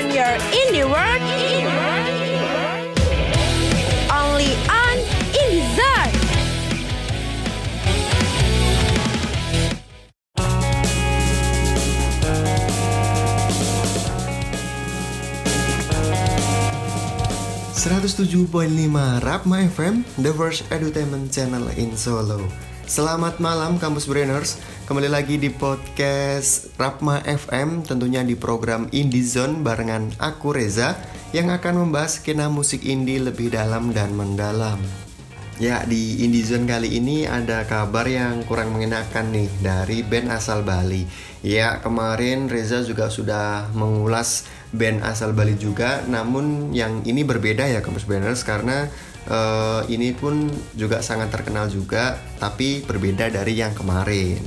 on your indie world. Only on Indie Zone. lima Rapma FM, the first edutainment channel in Solo. Selamat malam Kampus Brainers, kembali lagi di podcast Rapma FM, tentunya di program Indie Zone barengan aku Reza yang akan membahas skena musik indie lebih dalam dan mendalam. Ya, di Indie Zone kali ini ada kabar yang kurang mengenakan nih dari band asal Bali. Ya, kemarin Reza juga sudah mengulas band asal Bali juga, namun yang ini berbeda ya Kampus Brainers karena uh, ini pun juga sangat terkenal juga tapi berbeda dari yang kemarin.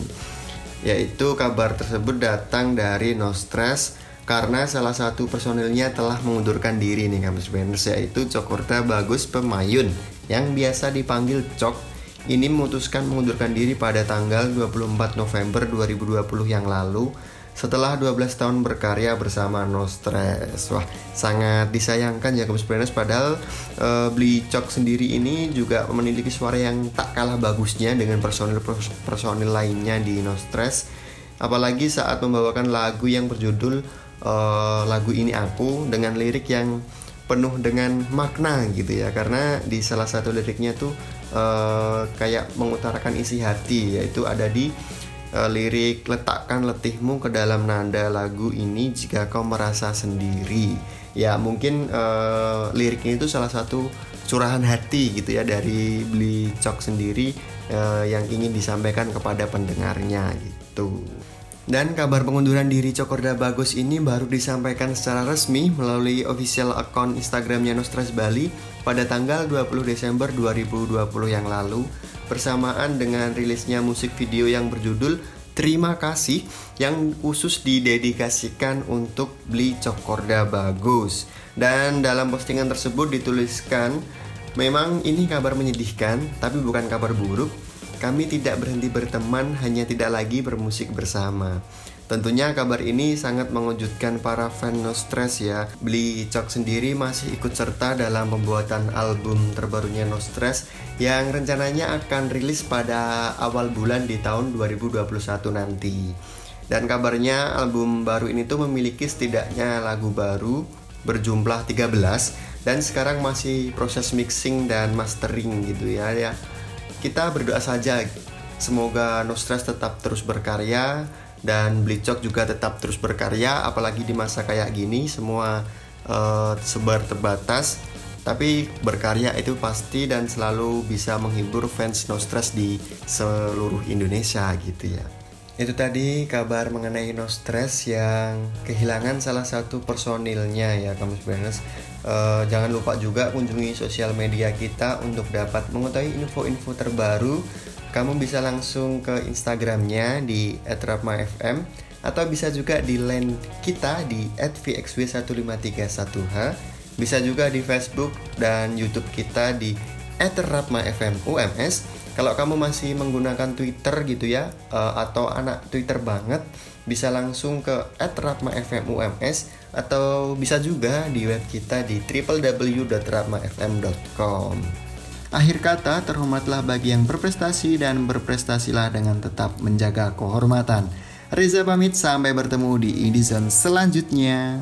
Yaitu kabar tersebut datang dari No Stress karena salah satu personilnya telah mengundurkan diri nih kampus Banners yaitu Cokorda Bagus Pemayun yang biasa dipanggil Cok. Ini memutuskan mengundurkan diri pada tanggal 24 November 2020 yang lalu setelah 12 tahun berkarya bersama No Stress. Wah, sangat disayangkan ya Kemus padahal uh, Beli Cok sendiri ini juga memiliki suara yang tak kalah bagusnya dengan personil-personil lainnya di No Stress. Apalagi saat membawakan lagu yang berjudul uh, lagu ini aku dengan lirik yang penuh dengan makna gitu ya karena di salah satu liriknya tuh uh, kayak mengutarakan isi hati yaitu ada di uh, lirik letakkan letihmu ke dalam nada lagu ini jika kau merasa sendiri. Ya mungkin uh, lirik ini salah satu curahan hati gitu ya dari beli cok sendiri uh, yang ingin disampaikan kepada pendengarnya gitu. Dan kabar pengunduran diri Cokorda Bagus ini baru disampaikan secara resmi melalui official account Instagramnya Nostras Bali pada tanggal 20 Desember 2020 yang lalu bersamaan dengan rilisnya musik video yang berjudul Terima kasih yang khusus didedikasikan untuk beli Cokorda Bagus. Dan dalam postingan tersebut dituliskan, memang ini kabar menyedihkan, tapi bukan kabar buruk kami tidak berhenti berteman, hanya tidak lagi bermusik bersama. Tentunya kabar ini sangat mengejutkan para fan No Stress ya. Beli Cok sendiri masih ikut serta dalam pembuatan album terbarunya No Stress yang rencananya akan rilis pada awal bulan di tahun 2021 nanti. Dan kabarnya album baru ini tuh memiliki setidaknya lagu baru berjumlah 13 dan sekarang masih proses mixing dan mastering gitu ya ya kita berdoa saja semoga No Stress tetap terus berkarya dan Blicok juga tetap terus berkarya apalagi di masa kayak gini semua uh, sebar terbatas. Tapi berkarya itu pasti dan selalu bisa menghibur fans No Stress di seluruh Indonesia gitu ya. Itu tadi kabar mengenai No Stress yang kehilangan salah satu personilnya ya kamu sebenarnya Uh, jangan lupa juga kunjungi sosial media kita untuk dapat mengetahui info-info terbaru. Kamu bisa langsung ke Instagramnya di @rapmafm atau bisa juga di line kita di @vxw1531h. Bisa juga di Facebook dan YouTube kita di @rapmafmums. Kalau kamu masih menggunakan Twitter gitu ya uh, atau anak Twitter banget, bisa langsung ke @rapmafmums atau bisa juga di web kita di www.rapmafm.com. Akhir kata, terhormatlah bagi yang berprestasi dan berprestasilah dengan tetap menjaga kehormatan. Reza pamit sampai bertemu di Indizone selanjutnya.